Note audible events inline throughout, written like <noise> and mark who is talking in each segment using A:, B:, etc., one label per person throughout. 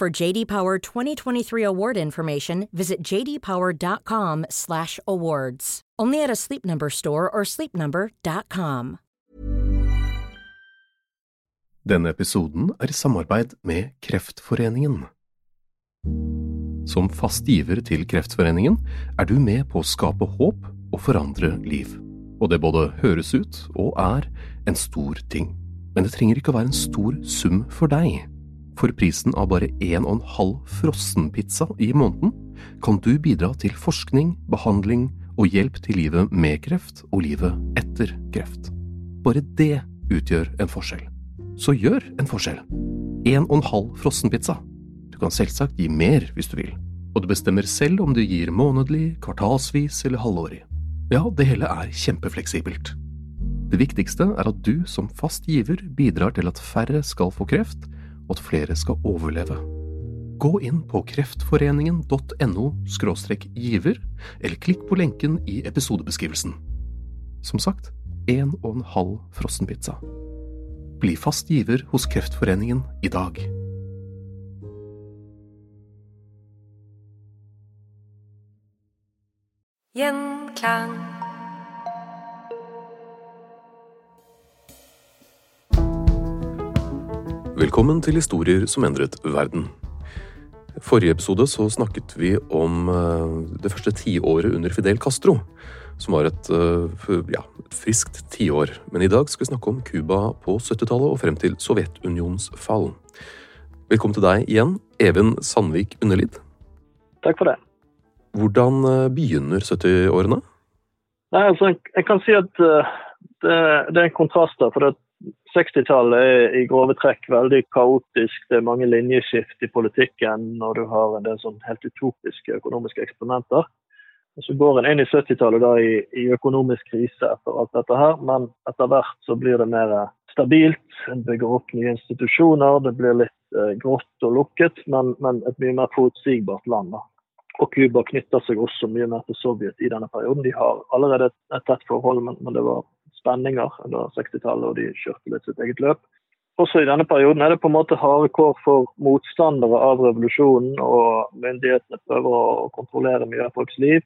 A: For JD Power 2023 award information, visit jdpower.com/awards. Only at a Sleep Number store or sleepnumber.com.
B: Denne episoden er i samarbeid med Kreftforeningen. Som fast giver til Kreftforeningen er du med på å skape håp og forandre liv. Og det både høres ut og er en stor ting. Men det trenger ikke å være en stor sum for deg. For prisen av bare en og en halv frossenpizza i måneden kan du bidra til forskning, behandling og hjelp til livet med kreft og livet etter kreft. Bare det utgjør en forskjell. Så gjør en forskjell. En og en halv frossenpizza. Du kan selvsagt gi mer hvis du vil, og du bestemmer selv om du gir månedlig, kvartalsvis eller halvårig. Ja, det hele er kjempefleksibelt. Det viktigste er at du som fast giver bidrar til at færre skal få kreft, og at flere skal overleve. Gå inn på kreftforeningen.no giver, eller klikk på lenken i episodebeskrivelsen. Som sagt, en og en halv frossenpizza. Bli fast giver hos Kreftforeningen i dag.
C: Gjenklang.
B: Velkommen til Historier som endret verden. Forrige episode så snakket vi om eh, det første tiåret under Fidel Castro, som var et, eh, ja, et friskt tiår. Men i dag skal vi snakke om Cuba på 70-tallet og frem til Sovjetunionens fall. Velkommen til deg igjen, Even Sandvik Underlid.
D: Takk for det.
B: Hvordan eh, begynner 70-årene?
D: Nei, altså, Jeg kan si at det, det, er en kontrast der. For 60-tallet er i grove trekk veldig kaotisk. Det er mange linjeskift i politikken, og du har en del sånn helt utopiske økonomiske eksperimenter. Og Så går en inn i 70-tallet i, i, økonomisk krise etter alt dette her, men etter hvert så blir det mer stabilt. En bygger opp nye institusjoner, det blir litt eh, grått og lukket, men, men, et mye mer forutsigbart land. da. Og Cuba knytter seg også mye mer til Sovjet i denne perioden. De har allerede et tett forhold, men, men det var spenninger under 60-tallet, og de kjørte litt sitt eget løp. Også i denne perioden er det på en måte harde kår for motstandere av revolusjonen, og myndighetene prøver å kontrollere mye av folks liv.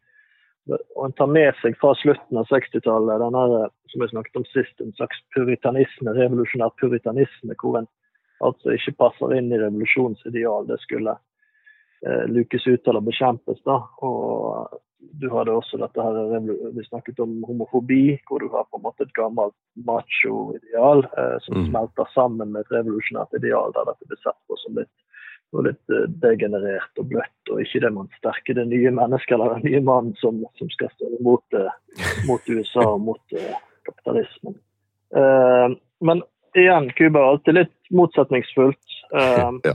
D: Og En tar med seg fra slutten av 60-tallet denne som jeg snakket om sist, en slags puritanisme, revolusjonær puritanisme, hvor en altså ikke passer inn i revolusjonens ideal. Det skulle eh, lukes ut eller bekjempes. da, og Du hadde også dette her, vi snakket om homofobi, hvor du har på en måte et gammelt macho-ideal eh, som mm. smelter sammen med et revolusjonært ideal, der dette blir sett på som litt, litt uh, degenerert og bløtt, og ikke det man sterke det nye mennesket eller den nye mannen som, som skal stå mot, uh, mot USA og mot eh, kapitalismen. men igjen, Cuba er alltid litt motsetningsfullt. <laughs> ja.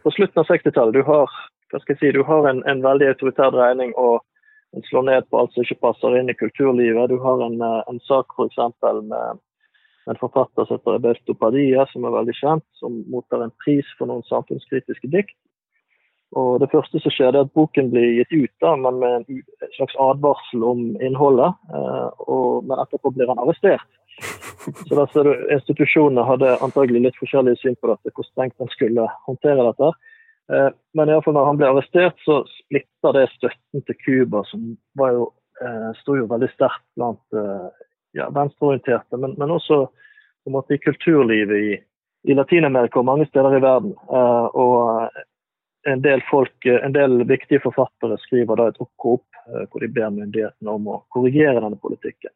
D: på slutten av 60-tallet du har hva skal jeg si, du har en, en veldig autoritær dreining og en slår ned på alt som ikke passer inn i kulturlivet. Du har en, eh, en sak f.eks. med en forfatter som heter Roberto Padilla, som er veldig kjent, som mottar en pris for noen samfunnskritiske dikt. Og Det første som skjer, er at boken blir gitt ut, da, men med en slags advarsel om innholdet. Eh, og, men etterpå blir han arrestert. Så da ser du, Institusjonene hadde antagelig litt forskjellige syn på dette, hvor strengt man skulle håndtere dette. Eh, men i alle fall når han ble arrestert, så splitta det støtten til Cuba, som var jo, eh, sto jo veldig sterkt blant eh, ja, venstreorienterte, men, men, også på en måte i kulturlivet i, i Latin-Amerika og mange steder i verden. Og en del, folk, en del viktige forfattere skriver da et opprop hvor de ber myndighetene om å korrigere denne politikken.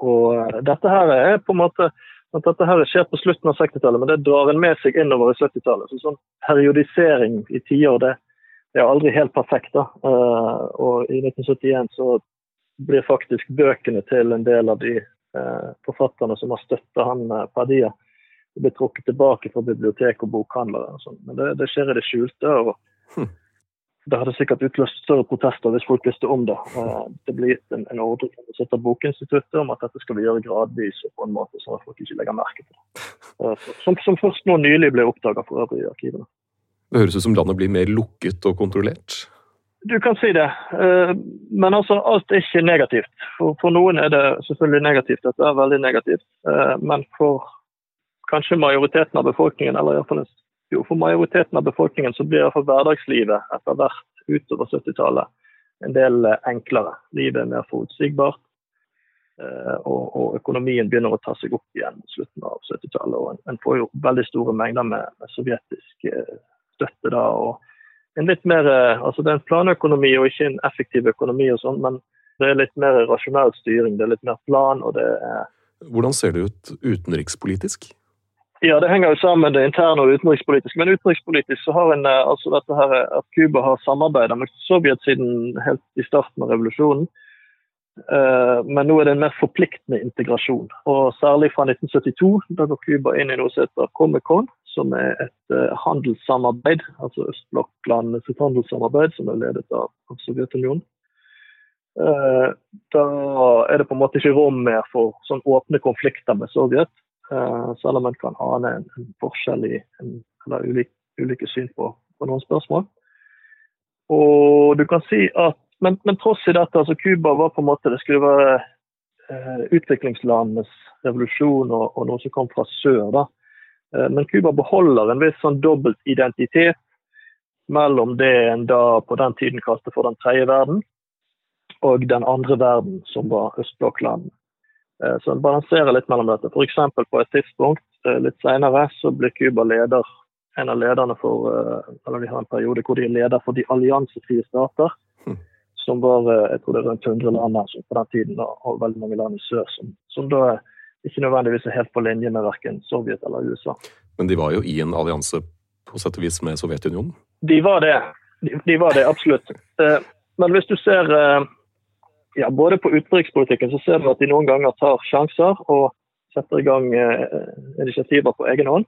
D: Og dette her er på en måte at dette her skjer på slutten av 60-tallet, men det drar en med seg innover i 70-tallet. Så sånn periodisering i tiår, det, det, er aldri helt perfekt. da. Uh, og i 1971 så blir faktisk bøkene til en del av de uh, forfatterne som har støtta han uh, Padilla, blir trukket tilbake fra bibliotek og bokhandlere. Og sånn. men det, det, skjer i det skjulte. og hm. Det hadde sikkert utløst større protester hvis folk visste om det. Eh, det ble gitt en, en ordre fra Bokinstituttet om at dette skal vi gjøre gradvis og på en måte sånn at folk ikke legger merke til det. Eh, som, som først nå nylig ble oppdaga for øvrig i arkivene.
B: Det høres ut som landet blir mer lukket og kontrollert?
D: Du kan si det, eh, men altså, alt er ikke negativt. For, for noen er det selvfølgelig negativt, dette er veldig negativt. Men for kanskje majoriteten av befolkningen, eller iallfall en jo, for majoriteten av befolkningen så blir iallfall hverdagslivet etter hvert utover 70-tallet en del eh, enklere. Livet er mer forutsigbart. Eh, og, og, økonomien begynner å ta seg opp igjen mot slutten av 70-tallet. og en, får jo veldig store mengder med, med sovjetisk eh, støtte da. og en litt mer, altså Det er en planøkonomi og ikke en effektiv økonomi, og sånn, men det er litt mer rasjonell styring. Det er litt mer plan. og det er
B: Hvordan ser det ut utenrikspolitisk?
D: Ja, det henger jo sammen det interne og utenrikspolitiske. Men utenrikspolitisk så har en eh, altså dette her at Cuba har samarbeida med Sovjet siden helt i starten av revolusjonen. Uh, men nå er det en mer forpliktende integrasjon. Og særlig fra 1972, da går Cuba inn i noe som heter Comecon, som er et handelssamarbeid, altså østblokklandenes handelssamarbeid, som er ledet av, Sovjetunionen. Da er det på en måte ikke rom mer for sånn åpne konflikter med Sovjet. Uh, selv om en kan ane en, en forskjell i en, eller ulike, ulike syn på, på, noen spørsmål. Og du kan si at, Men, men tross i dette, altså Cuba var på en måte det skulle være eh, utviklingslandenes revolusjon og, og, noe som kom fra sør. da. Eh, men Cuba beholder en viss sånn dobbelt identitet mellom det en da på den tiden kalte for den tredje verden, og den andre verden, som var østblokklandene. Eh, så en balanserer litt mellom dette. F.eks. på et tidspunkt eh, litt senere så blir Cuba leder, en av lederne for eh, eller de har en periode hvor de er leder for de alliansefrie stater. Hm. Som var jeg tror det rundt 100 land altså, på den tiden, og veldig mange land i sør. Som, som da ikke nødvendigvis er helt på linje med verken Sovjet eller USA.
B: Men de var jo i en allianse på sett og vis med Sovjetunionen?
D: De var det. De, de var det, absolutt. Men hvis du ser ja, både på utenrikspolitikken så ser du at de noen ganger tar sjanser og setter i gang eh, initiativer på egen hånd.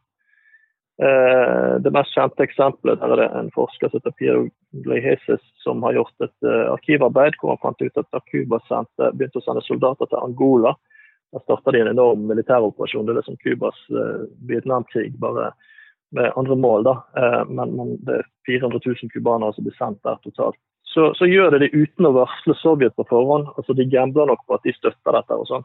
D: Eh, det mest kjente eksempelet der er det en forsker som heter Piero Gleiheses, som har gjort et eh, arkivarbeid hvor han fant ut at da Cuba begynte å sende soldater til Angola, da starta de en enorm militæroperasjon. Det er liksom Cubas eh, Vietnamkrig, bare med andre mål. da. Eh, men, men, det er 400 000 cubanere som blir sendt der totalt så, så, gjør de det uten å varsle Sovjet på forhånd. Altså De gambler nok på at de støtter dette. og sånn.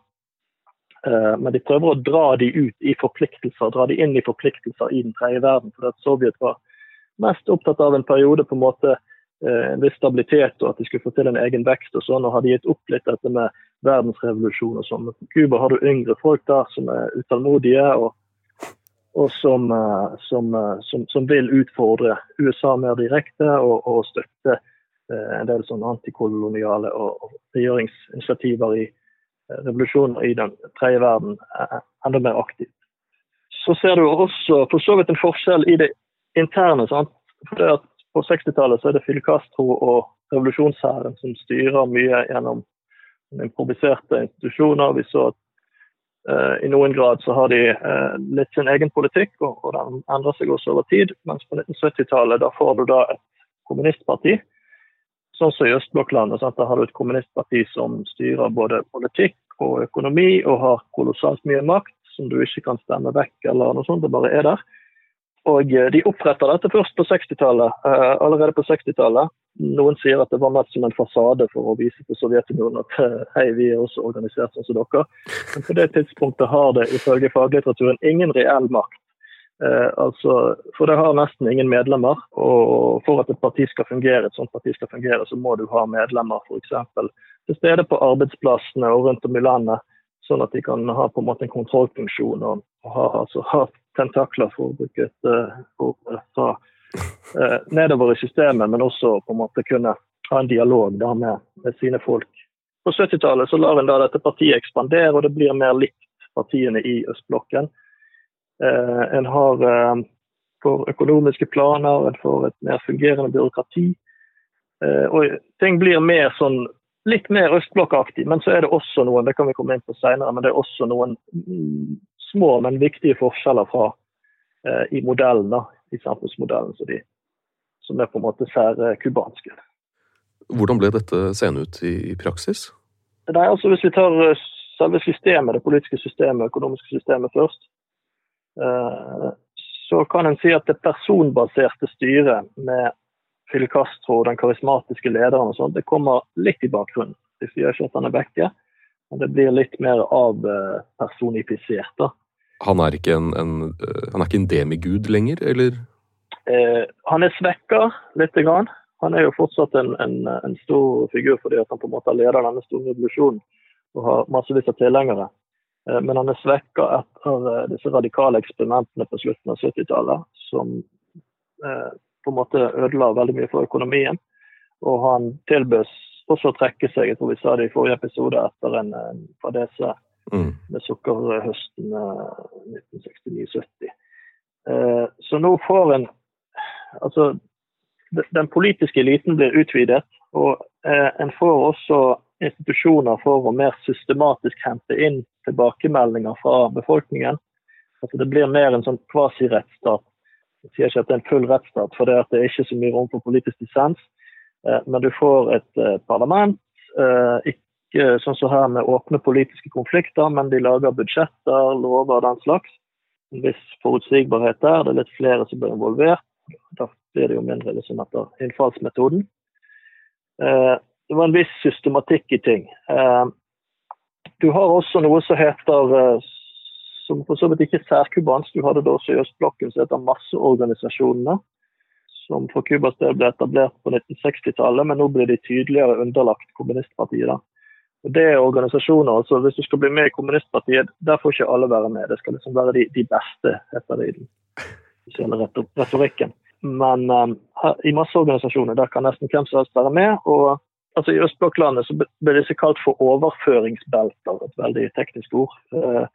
D: Eh, men de prøver å dra de ut i forpliktelser, dra de inn i forpliktelser i den tredje verden. For at Sovjet var mest opptatt av en periode på en måte uh, en viss stabilitet, og at de skulle få til en egen vekst. og sånn, og Hadde gitt opp litt dette med verdensrevolusjon og sånn. På Cuba har du yngre folk der som er utålmodige. og og som, uh, som, som, som, vil utfordre USA mer direkte og, og støtte Eh, en del sånne antikoloniale og, regjeringsinitiativer i eh, revolusjoner i den tredje verden enda mer aktivt. Så ser du også for så vidt en forskjell i det interne. sant? For På 60-tallet er det Fidel Castro og revolusjonshæren som styrer mye gjennom improviserte institusjoner. Vi så at uh, i noen grad så har de uh, litt sin egen politikk, og, og den endrer seg også over tid. Mens på 1970-tallet da får du da et kommunistparti sånn som i østblokklandet. Da har du et kommunistparti som styrer både politikk og økonomi og har kolossalt mye makt som du ikke kan stemme vekk eller noe sånt. Det bare er der. Og eh, De oppretter dette først på 60-tallet. Uh, allerede på 60-tallet. Noen sier at det var mest som en fasade for å vise til Sovjetunionen at uh, hei, vi er også organisert sånn som dere. Men på det tidspunktet har det ifølge faglitteraturen ingen reell makt. Eh, altså, for det har nesten ingen medlemmer. Og for at et parti skal fungere, et sånt parti skal fungere, så må du ha medlemmer f.eks. til stede på arbeidsplassene og rundt om i landet. Sånn at de kan ha på en måte en kontrollfunksjon og, ha, altså, ha, tentakler, for å bruke et uh, ord fra eh, nedover i systemet, men også på en måte kunne ha en dialog da med, med sine folk. På 70-tallet så lar en da dette partiet ekspandere, og det blir mer likt partiene i østblokken. Eh, en har eh, for økonomiske planer, en får et mer fungerende byråkrati. Eh, og ting blir mer sånn litt mer østblokkaktig, men så er det også noen det kan vi komme inn på senere, men det er også noen mm, små, men viktige forskjeller fra eh, i modellen, da, i samfunnsmodellen som, de, som er på en måte særkubanske.
B: Hvordan ble dette seende ut i, i praksis?
D: Nei, altså Hvis vi tar selve systemet, det politiske systemet, økonomiske systemet først, så kan en si at det personbaserte styret med Fidel Castro, den karismatiske lederen og sånt, det kommer litt i bakgrunnen. De sier ikke at han er vekke, men det blir litt mer avpersonifisert. da.
B: Han er ikke en, en, eh, han er ikke en demigud lenger, eller?
D: Eh, han er svekka lite grann. Han er jo fortsatt en, en, en, stor figur fordi han på en måte leder denne store revolusjonen og har massevis av tilhengere. Eh, men han er svekka etter eh, disse radikale eksperimentene på slutten av 70-tallet, som eh, på en måte ødela veldig mye for økonomien. Og han tilbød også å trekke seg, jeg tror vi sa det i forrige episode, etter en, en fadese mm. med sukkerhøsten 1969-70. Så nå får en Altså, den politiske eliten blir utvidet, og en får også institusjoner for å mer systematisk hente inn tilbakemeldinger fra befolkningen. Altså Det blir mer en sånn kvasirettsstat. Jeg sier ikke at det er en full rettsstat, for det, er ikke så mye rom for politisk dissens. Eh, men du får et eh, parlament, eh, ikke sånn som her med åpne politiske konflikter, men de lager budsjetter, lover og den slags. En viss forutsigbarhet der. Det er litt flere som blir involvert. Da blir det jo mindre liksom etter innfallsmetoden. Det var en viss systematikk i ting. Du har også noe som heter som for så vidt ikke særkubansk. Du hadde det også i østblokken som heter masseorganisasjonene. Som for Cubas del ble etablert på 1960-tallet, men nå blir de tydeligere underlagt kommunistpartiet. da. Og det er organisasjoner, altså Hvis du skal bli med i kommunistpartiet, der får ikke alle være med. Det skal liksom være de, de beste, heter det i den offisielle retorikken. Men um, her, i masseorganisasjoner der kan nesten hvem som helst være med. og altså I østblokklandet så ble disse kalt for overføringsbelter, et veldig teknisk ord. Uh,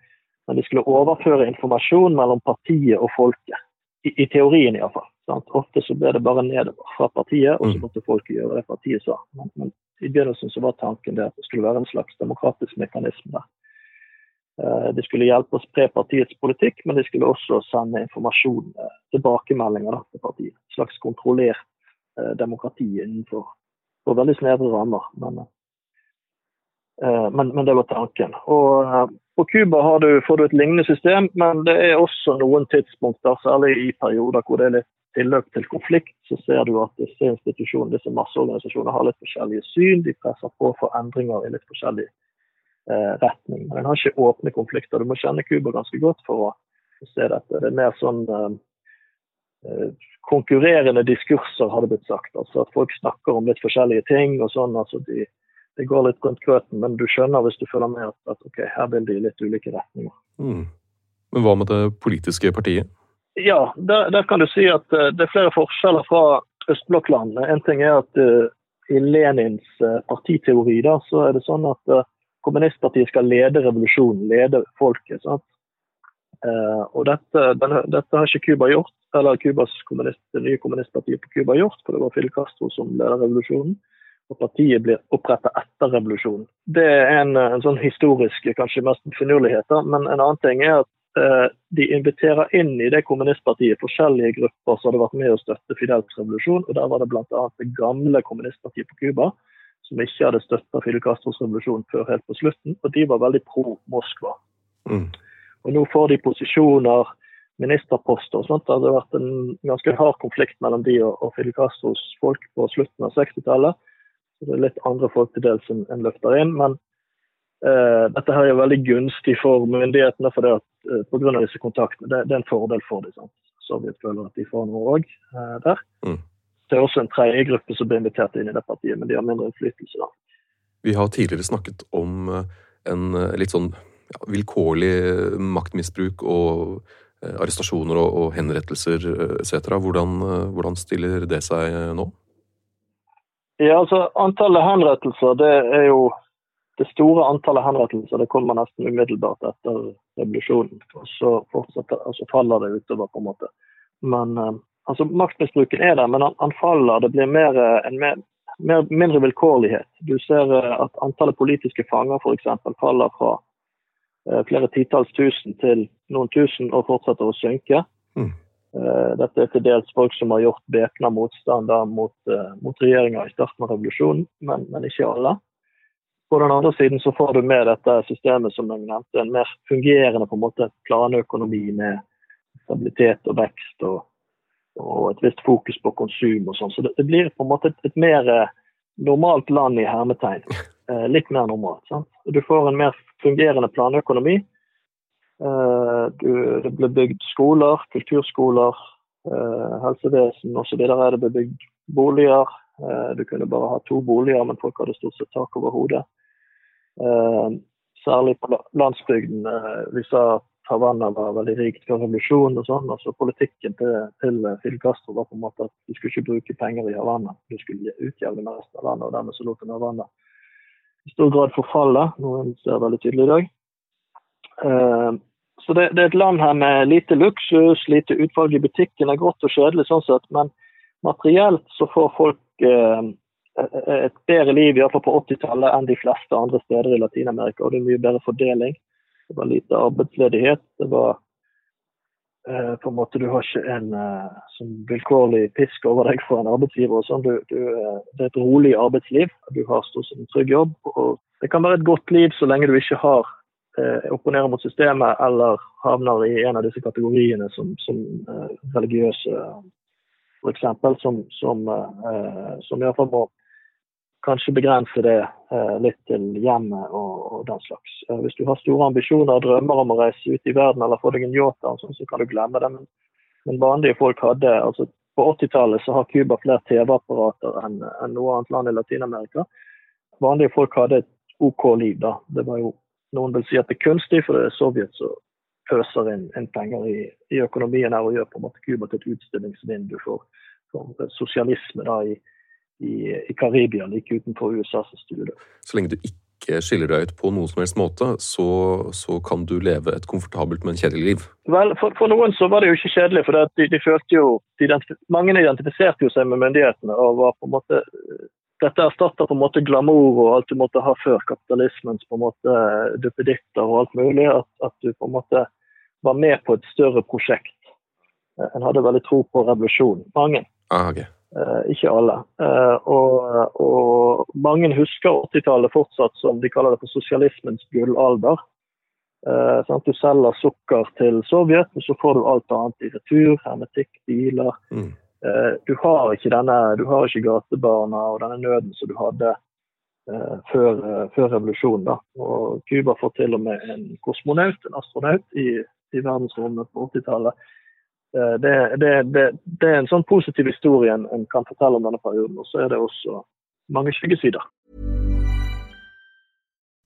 D: men de skulle overføre informasjon mellom partiet og folket. I, i teorien iallfall. Ofte så ble det bare nedover fra partiet, og så mm. måtte folket gjøre det partiet sa. Men, men i begynnelsen så var tanken det at det skulle være en slags demokratisk mekanisme der. Eh, de skulle hjelpe å spre partiets politikk, men de skulle også sende informasjon, eh, tilbakemeldinger da, til partiet. Et slags kontrollert eh, demokrati innenfor for veldig snevre rammer. Men, men, men, det var tanken. Og på Cuba får du et lignende system, men det er også noen tidspunkter, særlig i perioder hvor det er litt tilløp til konflikt, så ser du at disse institusjonene, disse masseorganisasjonene har litt forskjellige syn. De presser på for endringer i litt forskjellig eh, retning. Men en har ikke åpne konflikter. Du må kjenne Cuba ganske godt for å se dette. Det er mer sånn eh, eh konkurrerende diskurser, har det blitt sagt. Altså at folk snakker om litt forskjellige ting. og sånn, altså de det går litt rundt grøten, men du skjønner hvis du følger med at, at ok, her vil de i litt ulike retninger. Mm.
B: Men hva med det politiske partiet?
D: Ja, der, der kan du si at uh, det er flere forskjeller fra østblokklandene. En ting er at uh, i Lenins uh, partiteori da, så er det sånn at kommunistpartiet skal lede revolusjonen, lede folket. sant? og dette, den, dette, har ikke Cuba gjort, eller Cubas kommunist, det nye kommunistpartiet på Cuba gjort, for det var Fidel Castro som leder revolusjonen og partiet blir opprettet etter revolusjonen. Det er en, en sånn historisk kanskje mest finurlighet, men en annen ting er at eh, de inviterer inn i det kommunistpartiet forskjellige grupper som hadde vært med å støtte Fidels revolusjon. og Der var det bl.a. det gamle kommunistpartiet på Cuba, som ikke hadde støtta Fidel Castros revolusjon før helt på slutten. Og de var veldig pro Moskva. Mm. Og nå får de posisjoner, ministerposter og sånt. Det hadde vært en ganske hard konflikt mellom de og, og Fidel Castros folk på slutten av 60-tallet. Det er litt andre folk til dels som en løfter inn. Men eh, dette her er veldig gunstig for myndighetene for det at på grunn av disse kontaktene. Det, det, er en fordel for dem. Sant? Sovjet føler at de får noe òg eh, der. Mm. Det er også en tredje gruppe som blir invitert inn i det partiet, men de har mindre innflytelse. da.
B: Vi har tidligere snakket om en litt sånn ja, vilkårlig maktmisbruk og arrestasjoner og, og henrettelser etc. Hvordan, hvordan stiller det seg nå?
D: Ja, altså Antallet henrettelser, det er jo det store antallet henrettelser det kommer nesten umiddelbart etter revolusjonen. Og så, og så faller det utover, på en måte. Men altså, Maktmisbruken er der, men han, han faller. Det blir mer, en mer, mer, mindre vilkårlighet. Du ser at antallet politiske fanger f.eks. faller fra flere titalls tusen til noen tusen og fortsetter å synke. Mm. Dette er til dels folk som har gjort væpna motstand mot, mot regjeringa i starten av revolusjonen, men, men ikke alle. På den andre siden så får du med dette systemet som jeg nevnte, en mer fungerende på en måte planøkonomi med stabilitet og vekst og, og et visst fokus på konsum og sånn. Så det, det, blir på en måte et, et mer eh, normalt land i hermetegn. <laughs> Eh, litt mer normalt. Sant? Du får en mer fungerende planøkonomi. Eh, det blir bygd skoler, kulturskoler, eh, helsevesen osv. Det det bygd boliger. Du kunne bare ha to boliger, men folk hadde stort sett tak over hodet. Særlig på landsbygden. Vi sa at Havanna var veldig rikt før revolusjonen og sånn. altså Politikken til, til Fidel Castro var på en måte at du skulle ikke bruke penger i Havanna. Du skulle utjevne med resten av landet, og dermed så lot han Havanna i stor grad forfaller, noe en ser veldig tydelig i dag. Uh, så det, det, er et land her med lite luksus, lite utvalg i butikken. Det er grått og kjedelig sånn sett, men materielt så får folk uh, et bedre liv iallfall på 80-tallet enn de fleste andre steder i Latin-Amerika. Og det er mye bedre fordeling. Det var lite arbeidsledighet. Det var eh, på en måte Du har ikke en uh, vilkårlig pisk over deg for en arbeidsgiver. og sånn. Du, du, uh, det er et rolig arbeidsliv. Du har stort sett en trygg jobb. og Det kan være et godt liv så lenge du ikke har opponerer mot systemet eller havner i en av disse kategoriene som, som religiøse f.eks., som, som, som iallfall må kanskje begrense det eh, litt til hjemmet og, og, den slags. Eh, hvis du har store ambisjoner og drømmer om å reise ut i verden eller få deg en yacht, sånn, så kan du glemme det. Men, men vanlige folk hadde altså På 80-tallet så har Cuba flere TV-apparater enn, en noe annet land i Latin-Amerika. Vanlige folk hadde et OK liv. da. Det var jo, Noen vil si at det er kunstig, for det er Sovjet som pøser inn, inn penger i, i, økonomien her og gjør på en måte Cuba til et utstillingsvindu for, for sosialisme da i i, i Karibia, like utenfor USAs studie.
B: Så lenge du ikke skiller deg ut på noen som helst måte, så, så kan du leve et komfortabelt, men kjedelig liv?
D: Vel, for, for, noen så var det jo ikke kjedelig, for de, de følte jo de Mange identifiserte jo seg med myndighetene og var på en måte dette erstatter på en måte glamour og alt du måtte ha før kapitalismens på en måte duppeditter og alt mulig. At, at, du på en måte var med på et større prosjekt. En hadde veldig tro på revolusjonen. Mange.
B: Ah, okay.
D: Uh, ikke alle. Uh, og, og, mange husker 80-tallet fortsatt som de kaller det for sosialismens gullalder. Uh. Du selger sukker til Sovjet, og så får du alt annet i retur. Hermetikk, biler. Mm. du har ikke denne, du har ikke gatebarna og denne nøden som du hadde før, før, revolusjonen. da. Og Cuba får til og med en kosmonaut, en astronaut, i, i verdensrommet på 80-tallet Eh, det, det, det, det, er en sånn positiv historie en, en kan fortelle om denne perioden. Og så er det også mange skyggesider.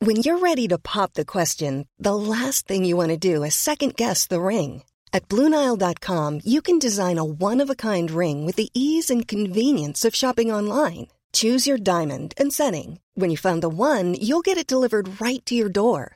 E: When you're ready to pop the question, the last thing you want to do is second guess the ring. At BlueNile.com you can design a one-of-a-kind ring with the ease and convenience of shopping online. Choose your diamond and setting. When you find the one, you'll get it delivered right to your door.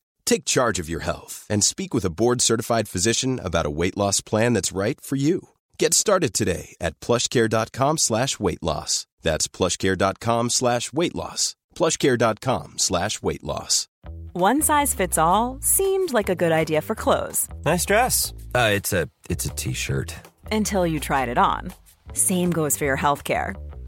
F: Take charge of your health and speak with a board-certified physician about a weight loss plan that's right for you. Get started today at plushcare.com slash weight loss. That's plushcare.com slash weight loss. plushcare.com slash weight loss.
G: One size fits all seemed like a good idea for clothes.
H: Nice dress. Uh, it's a It's a T-shirt.
G: Until you tried it on. Same goes for your health care.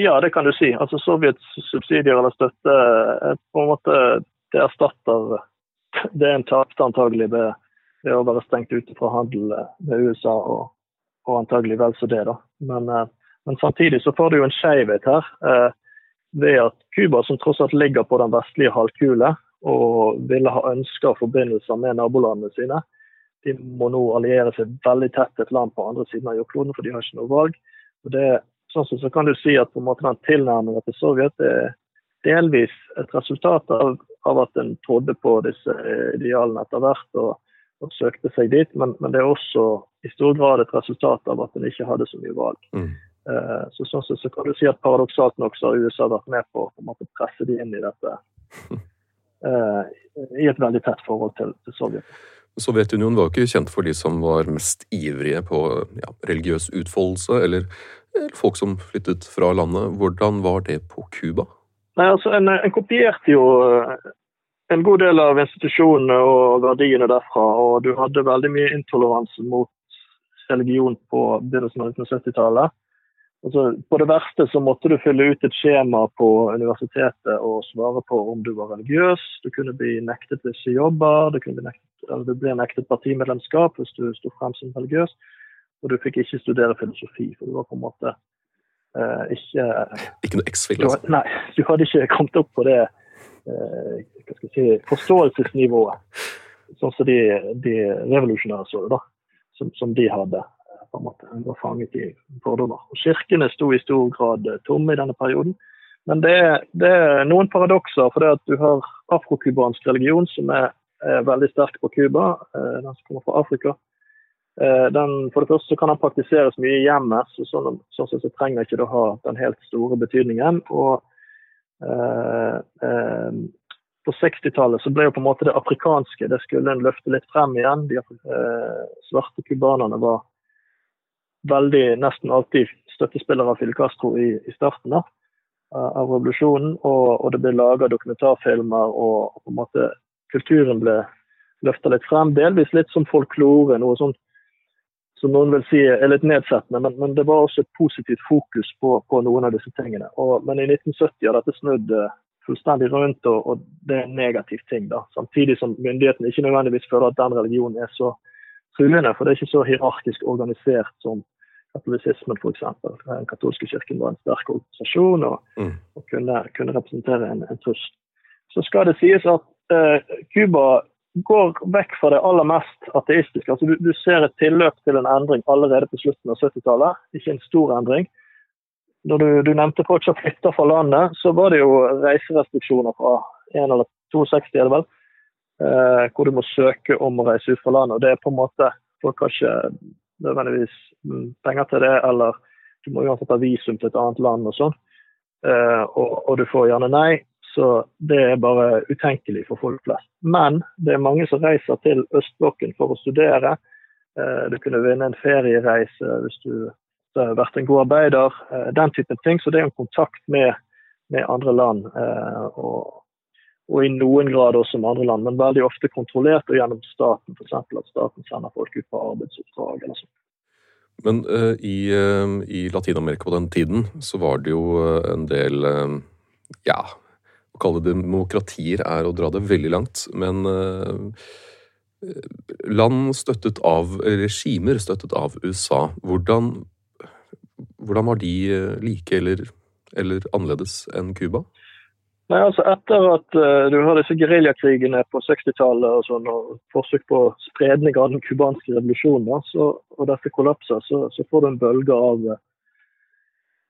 D: Ja, det kan du si. Altså Sovjets subsidier eller støtte er på en måte det erstatter det en tapte antagelig ved, ved, å være stengt ute fra handel med USA, og, og antagelig vel så det. da. Men, eh, men, samtidig så får du jo en skjevhet her eh, ved at Cuba, som tross alt ligger på den vestlige halvkule og ville ha ønska forbindelser med nabolandene sine, de må nå alliere seg veldig tett et land på andre siden av jordkloden, for de har ikke noe valg. Og det sånn så kan du si at på en måte den tilnærmingen til Sovjet er delvis et resultat av, av at en trodde på disse idealene etter hvert og, og søkte seg dit, men, men, det er også i stor grad et resultat av at en ikke hadde så mye valg. Mm. Uh, så sånn sett så, kan du si at Paradoksalt nok så har USA vært med på, å presse de inn i dette uh, <laughs> i et veldig tett forhold til, til Sovjet.
B: Sovjetunionen var ikke kjent for de som var mest ivrige på ja, religiøs utfoldelse, eller, eller, folk som flyttet fra landet. Hvordan var det på Cuba?
D: Altså, en, en, kopierte jo eh, en god del av institusjonene og verdiene derfra. Og du hadde veldig mye intoleranse mot religion på begynnelsen av 1970-tallet. Altså, på det verste så måtte du fylle ut et skjema på universitetet og svare på om du var religiøs. Du kunne bli nektet visse jobber, du, nektet, du ble nektet partimedlemskap hvis du sto frem som religiøs. Og du fikk ikke studere filosofi, for du var på en måte eh, ikke
B: Ikke noe X-fil, altså?
D: Nei, du hadde ikke kommet opp på det eh, si, forståelsesnivået, sånn som de, de revolusjonære så det, da. Som, som de hadde på en måte. En var fanget i fordommer. Og Kirkene sto i stor grad eh, tomme i denne perioden. Men det er, det er noen paradokser. For det at du har afrokubansk religion, som er, er veldig sterk på Cuba, eh, den som kommer fra Afrika. Eh, den, for det første så kan den praktiseres mye i hjemmet, så sånn, sånn så trenger ikke det å ha den helt store betydningen. Og eh, eh, på 60-tallet så ble jo på en måte det afrikanske det skulle en løfte litt frem igjen. De eh, svarte cubanerne var veldig nesten alltid støttespillere av Fidel Castro i, i starten da, av revolusjonen. Og, og det ble laga dokumentarfilmer, og, og, på en måte kulturen ble løfta litt frem. Delvis litt som folklore, noe sånt som noen vil si er litt nedsettende, men, men det var også et positivt fokus på, på noen av disse tingene. Og, men i 1970 har dette snudd uh, fullstendig rundt, og, og, det er en negativ ting. da. Samtidig som myndighetene ikke nødvendigvis føler at den religionen er så truende, for det er ikke så hierarkisk organisert som katolisismen f.eks. Den katolske kirken var en sterk organisasjon og, mm. og kunne, kunne, representere en, en trøst. Så skal det sies at Cuba eh, går vekk fra det aller mest ateistiske. Altså, du, du, ser et tilløp til en endring allerede på slutten av 70-tallet, ikke en stor endring. Når du, du nevnte som flytta fra landet, så var det jo reiserestriksjoner fra 1 eller 62, er det vel, eh, hvor du må søke om å reise ut fra landet. og det er på en måte, Folk har ikke nødvendigvis mm, penger til det, eller du må uansett ha visum til et annet land og sånn. Eh, og, og, du får gjerne nei. Så det er bare utenkelig for folk flest. Men det er mange som reiser til østblokken for å studere. Uh, du kunne vinne en feriereise hvis du har vært en god arbeider. Uh, den typen ting. Så det er en kontakt med, med andre land. og og i noen grad også med andre land, men veldig ofte kontrollert og gjennom staten. F.eks. at staten sender folk ut på arbeidsoppdrag eller sånt.
B: Men uh, i, uh, i Latin-Amerika på den tiden så var det jo uh, en del Ja, å kalle demokratier er å dra det veldig langt. Men land støttet av regimer støttet av USA, hvordan, hvordan var de like eller, eller annerledes enn Cuba?
D: Nei, altså Etter at uh, du har disse geriljakrigene på 60-tallet og sånn, og forsøk på spredning av den cubanske revolusjonen, så, og dette kollapser, så, så, får du en bølge av uh,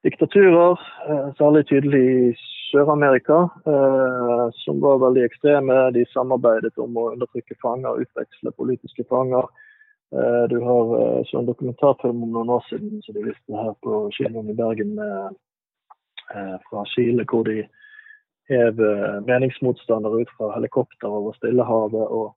D: diktaturer, uh, særlig tydelig i Sør-Amerika, som var veldig ekstreme. De samarbeidet om å undertrykke fanger, utveksle politiske fanger. Du har så en dokumentarfilm om noen år siden som de viste her på kinoen i Bergen med, fra Chile, hvor de hev meningsmotstandere ut fra helikopter over Stillehavet. Og,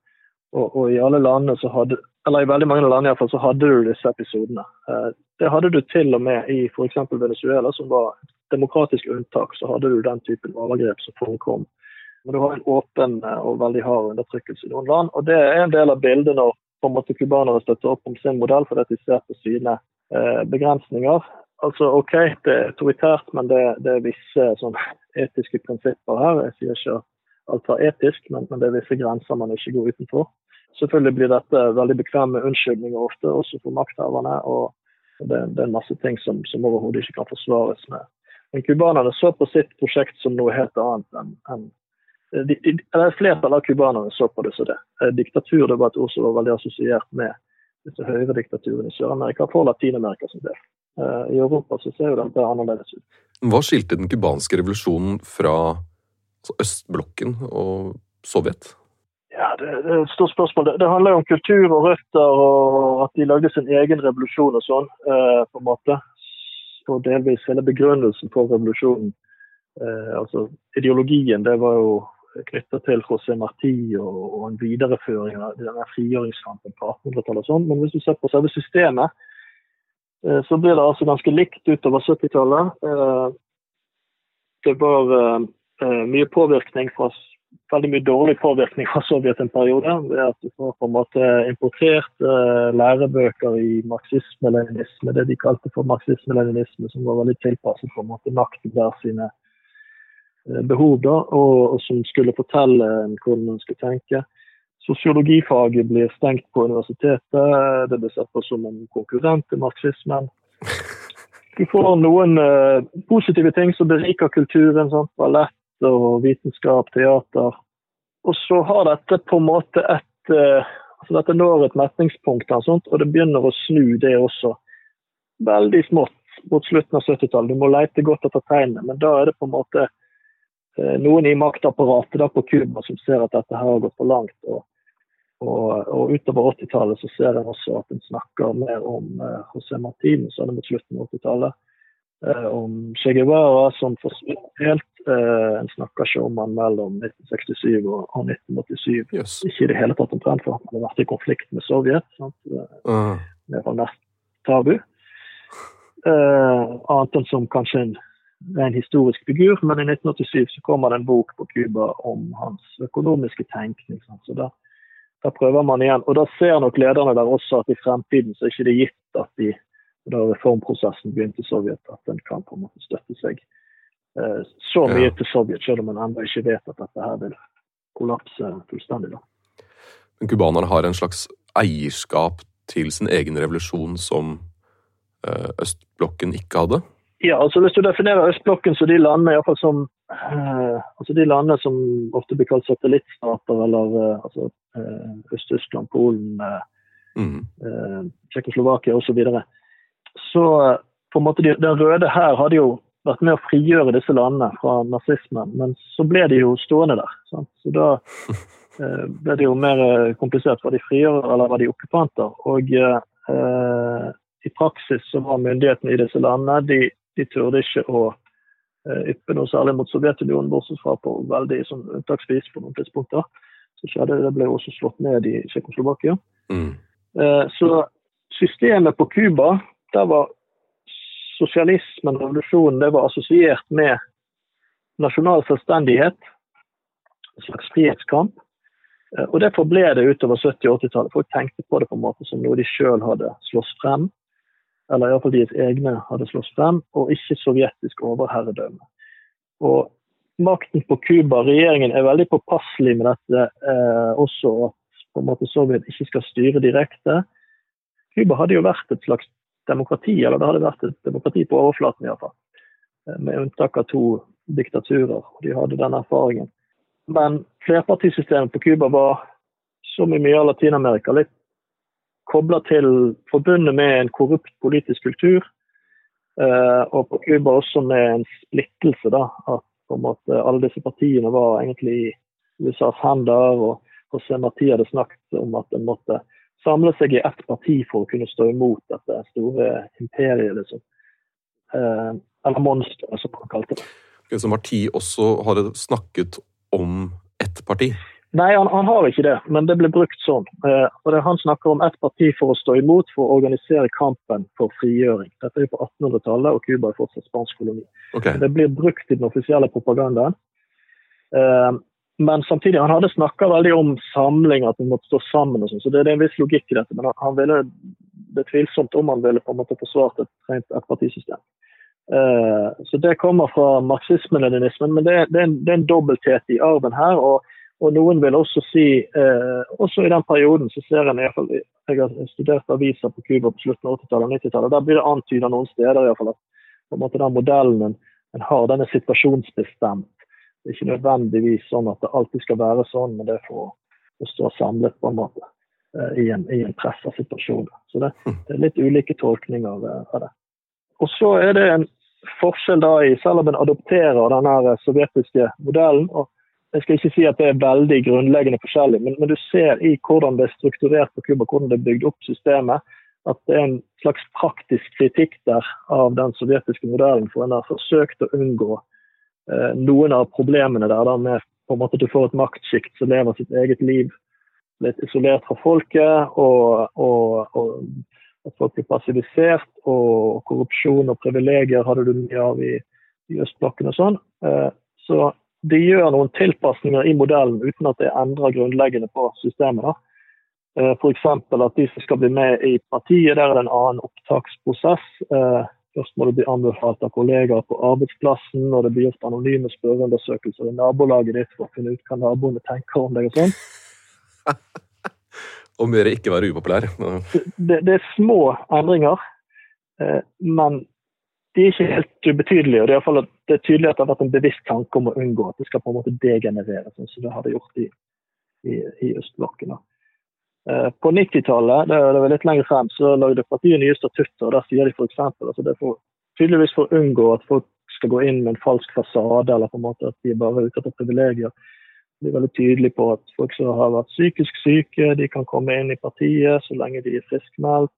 D: og, og, i alle landene så hadde, eller i veldig mange land i hvert fall, så hadde du disse episodene. Eh, det hadde du til og med i f.eks. Venezuela, som var demokratisk unntak. Så hadde du den typen overgrep som forekom. Men du har en åpen og veldig hard undertrykkelse i noen land. Og det er en del av bildet når på en måte cubanere støtter opp om sin modell fordi de ser på sine eh, begrensninger. Altså OK, det er autoritært, men det, det er visse sånn, etiske prinsipper her. Jeg sier ikke alt er etisk, men, men, det er visse grenser man ikke går utenfor. Selvfølgelig blir dette veldig bekvemme unnskyldninger ofte, også for makthaverne. og det, det, er en masse ting som, som overhodet ikke kan forsvares med. Men cubanerne så på sitt prosjekt som noe helt annet enn en, de, de, eller Flertallet av cubanerne så på det som det. Eh, diktatur det var et ord som var veldig assosiert med disse høyrediktaturene i Sør-Amerika for Latin-Amerika som del. Eh, I Europa så ser jo dette annerledes ut.
B: Hva skilte den cubanske revolusjonen fra østblokken og Sovjet?
D: Ja, det, det, er et stort spørsmål. Det, det, handler jo om kultur og røtter, og at de lagde sin egen revolusjon og sånn. Eh, på en måte. Og delvis hele begrunnelsen for revolusjonen. Eh, altså Ideologien det var jo knytta til José Marti og, og, en videreføring av denne frigjøringskampen på 1800-tallet. og sånn. Men hvis du ser på selve systemet, eh, så blir det altså ganske likt utover 70-tallet. Eh, det var eh, mye påvirkning fra veldig mye dårlig påvirkning fra Sovjet en periode. ved at Du får på en måte importert uh, lærebøker i marxisme-leninisme, det de kalte for marxisme-leninisme, som var veldig tilpasset på en måte makt hver sine Eh, behov, da, og, og, som skulle fortelle hvordan man skulle tenke. Sosiologifaget blir stengt på universitetet. Det blir sett på som en konkurrent til marxismen. Du får noen uh, positive ting som beriker kulturen. Sant? ballett og vitenskap, teater. Og så har dette på en måte et uh, altså Dette når et metningspunkt, og, sånt, og det begynner å snu, det også. Veldig smått mot slutten av 70-tallet. Du må lete godt etter tegnene, men da er det på en måte Eh, noen i maktapparatet på Cuba som ser at dette her har gått for langt. Og, og, og utover 80-tallet så ser en også at en snakker mer om eh, José Martinus mot slutten av 80-tallet. Eh, om Che Guevara som forsvant helt. Eh, en snakker ikke om han mellom 1967 og, og 1987. Yes. Ikke i det hele tatt omtrent, for han har vært i konflikt med Sovjet. Sant? Uh. Det var mest tabu. Eh, annet enn som kanskje en en historisk figur, men i 1987 så kommer det en bok på Cuba om hans økonomiske tenkning. Så da, da, prøver man igjen. Og da ser nok lederne der også at i fremtiden så er ikke det gitt at de, da reformprosessen begynte i Sovjet, at den kan på en måte støtte seg eh, så mye ja. til Sovjet, selv om man ennå ikke vet at dette her vil kollapse fullstendig. da.
B: Men cubanerne har en slags eierskap til sin egen revolusjon som eh, østblokken ikke hadde?
D: Ja, altså Hvis du definerer østblokken så de landene som eh, altså de landene som ofte blir kalt satellittstater, eller uh, altså, uh, Øst-Tyskland, Polen, mm. Tsjekkoslovakia osv. Så, videre. Så på en måte de, Den røde her hadde jo vært med å frigjøre disse landene fra nazismen, men så ble de jo stående der. Sant? Så da <laughs> ble det jo mer komplisert. Var de frigjørere eller var de okkupanter? Og i praksis så var myndighetene i disse landene de de turde ikke å eh, yppe noe særlig mot Sovjetunionen, bortsett fra på veldig sånn, unntaksvis på noen tidspunkter. Så skjedde det, ble også slått ned i Tsjekkoslovakia. Mm. Eh, så systemet på Cuba, der var sosialismen, revolusjonen, det var assosiert med nasjonal selvstendighet, en slags frihetskamp. Eh, og det forble det utover 70- og 80-tallet. Folk tenkte på det på en måte som noe de sjøl hadde slåss frem eller iallfall deres egne, hadde slåss frem, og ikke sovjetisk overherredømme. Og makten på Cuba, regjeringen er veldig påpasselig med dette eh, også, at på en måte Sovjet ikke skal styre direkte. Cuba hadde jo vært et slags demokrati, eller det hadde vært et demokrati på overflaten iallfall. Eh, med unntak av to diktaturer, og de hadde den erfaringen. Men flerpartisystemet på Cuba var, som i mye av Latin-Amerika, litt kobla til forbundet med en korrupt politisk kultur. Uh, og på Cuba også med en splittelse. da, At på en måte alle disse partiene var egentlig i USAs hender. og José Marti hadde snakket om at en måtte samle seg i ett parti for å kunne stå imot dette store imperiet. liksom. Eh, eller monsteret, som han kalte det.
B: Så Marti også har snakket om ett parti?
D: Nei, han, han, har ikke det, men det ble brukt sånn. Eh, og det, Han snakker om ett parti for å stå imot, for å organisere kampen for frigjøring. Dette er på 1800-tallet, og Cuba er fortsatt spansk koloni. Okay. Det blir brukt i den offisielle propagandaen. Eh, men samtidig, han hadde snakka veldig om samling, at vi måtte stå sammen. og sånn, så det, det, er en viss logikk i dette. Men han, ville, det er tvilsomt om han ville på en måte forsvart et rent ettpartisystem. Uh, så det kommer fra marxismen-leninismen, men det, det, er en, det er en dobbelthet i arven her. og og noen vil også si, eh, også i den perioden så ser en iallfall Jeg har studert aviser på Cuba på slutten av 80-tallet og 90-tallet. Der blir det antydet noen steder i hvert fall, at på en måte den modellen en, en har, den er situasjonsbestemt. Det er ikke nødvendigvis sånn at det alltid skal være sånn, men det er for å stå samlet på en måte eh, i en, i en pressa situasjon. Så det, det, er litt ulike tolkninger eh, av det. Og så er det en forskjell da i, selv om en adopterer den sovjetiske modellen. og jeg skal ikke si at det er veldig grunnleggende forskjellig, men, men, du ser i hvordan det er strukturert på Cuba, hvordan det er bygd opp systemet, at det er en slags praktisk kritikk der av den sovjetiske modellen. For en har forsøkt å unngå noen av problemene der da, med på en måte at du får et maktsjikt som lever sitt eget liv litt isolert fra folket, og, og, og at folk blir passivisert. Og korrupsjon og privilegier hadde du mye av i, i østblokken og sånn. Eh, så de gjør noen tilpasninger i modellen uten at det endrer grunnleggende på systemet. da. Eh, F.eks. at de som skal bli med i partiet, der er det en annen opptaksprosess. Eh, først må du bli anbefalt av kollegaer på arbeidsplassen, og det blir gjort anonyme spørreundersøkelser i nabolaget ditt for å finne ut hva naboene tenker om deg og sånn. <laughs>
B: Om mer ikke være upopulær.
D: Det, det, er små endringer, eh, men de er ikke helt ubetydelige. og det er, det er tydelig at det har vært en bevisst tanke om å unngå at det skal på en måte degenerere, sånn som det hadde gjort i, i, i østblokken. Eh, på 90-tallet, det, det var litt lenger frem, så lagde partiet nye statutter. og Der sier de f.eks. Altså det er tydeligvis for å unngå at folk skal gå inn med en falsk fasade, eller på en måte at de bare er ute etter privilegier. De er veldig tydelige på at folk som har vært psykisk syke, de kan komme inn i partiet så lenge de er friskmeldt.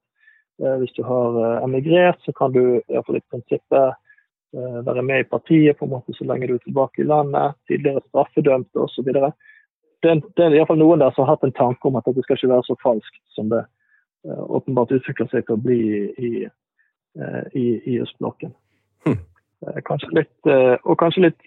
D: Eh, hvis du har eh, emigrert, så kan du iallfall i prinsippet være med i partiet på en måte så lenge du er tilbake i landet. Tidligere straffedømte osv. Det, det er iallfall noen der som har hatt en tanke om at det skal ikke være så falskt som det åpenbart utvikler seg til å bli i, i, i østblokken. Hm. Kanskje litt, og kanskje litt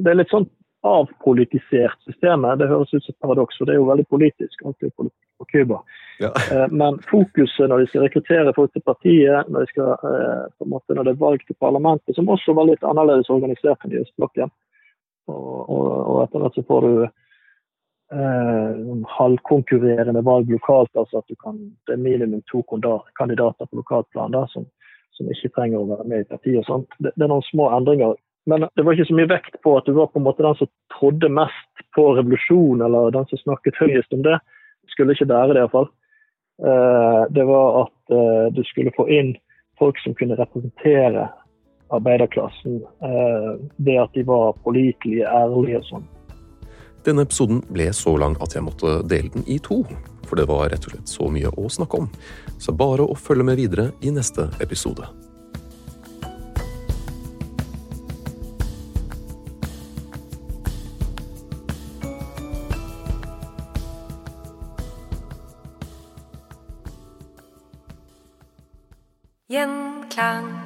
D: Det er litt sånn avpolitisert systemet. Det høres ut som et paradoks, for det er jo veldig politisk. alltid på Cuba. Ja. Eh, men fokuset når de skal rekruttere folk til partiet, når, de skal, eh, på en måte, når det er valg til parlamentet, som også var litt annerledes organisert enn i østblokken. Og, og, og etter hvert så får du eh, halvkonkurrerende valg lokalt, altså at du kan, det er minimum to kandidater på lokalplan da, som, som, ikke trenger å være med i partiet. og sånt. Det, det er noen små endringer men det var ikke så mye vekt på at du var på en måte den som trodde mest på revolusjon, eller den som snakket høyest om det. Skulle ikke bære det, iallfall. Eh, det var at eh, du skulle få inn folk som kunne representere arbeiderklassen. Eh, det at de var pålitelige, ærlige og sånn.
B: Denne episoden ble så lang at jeg måtte dele den i to. For det var rett og slett så mye å snakke om. Så bare å følge med videre i neste episode.
C: Gjenklang.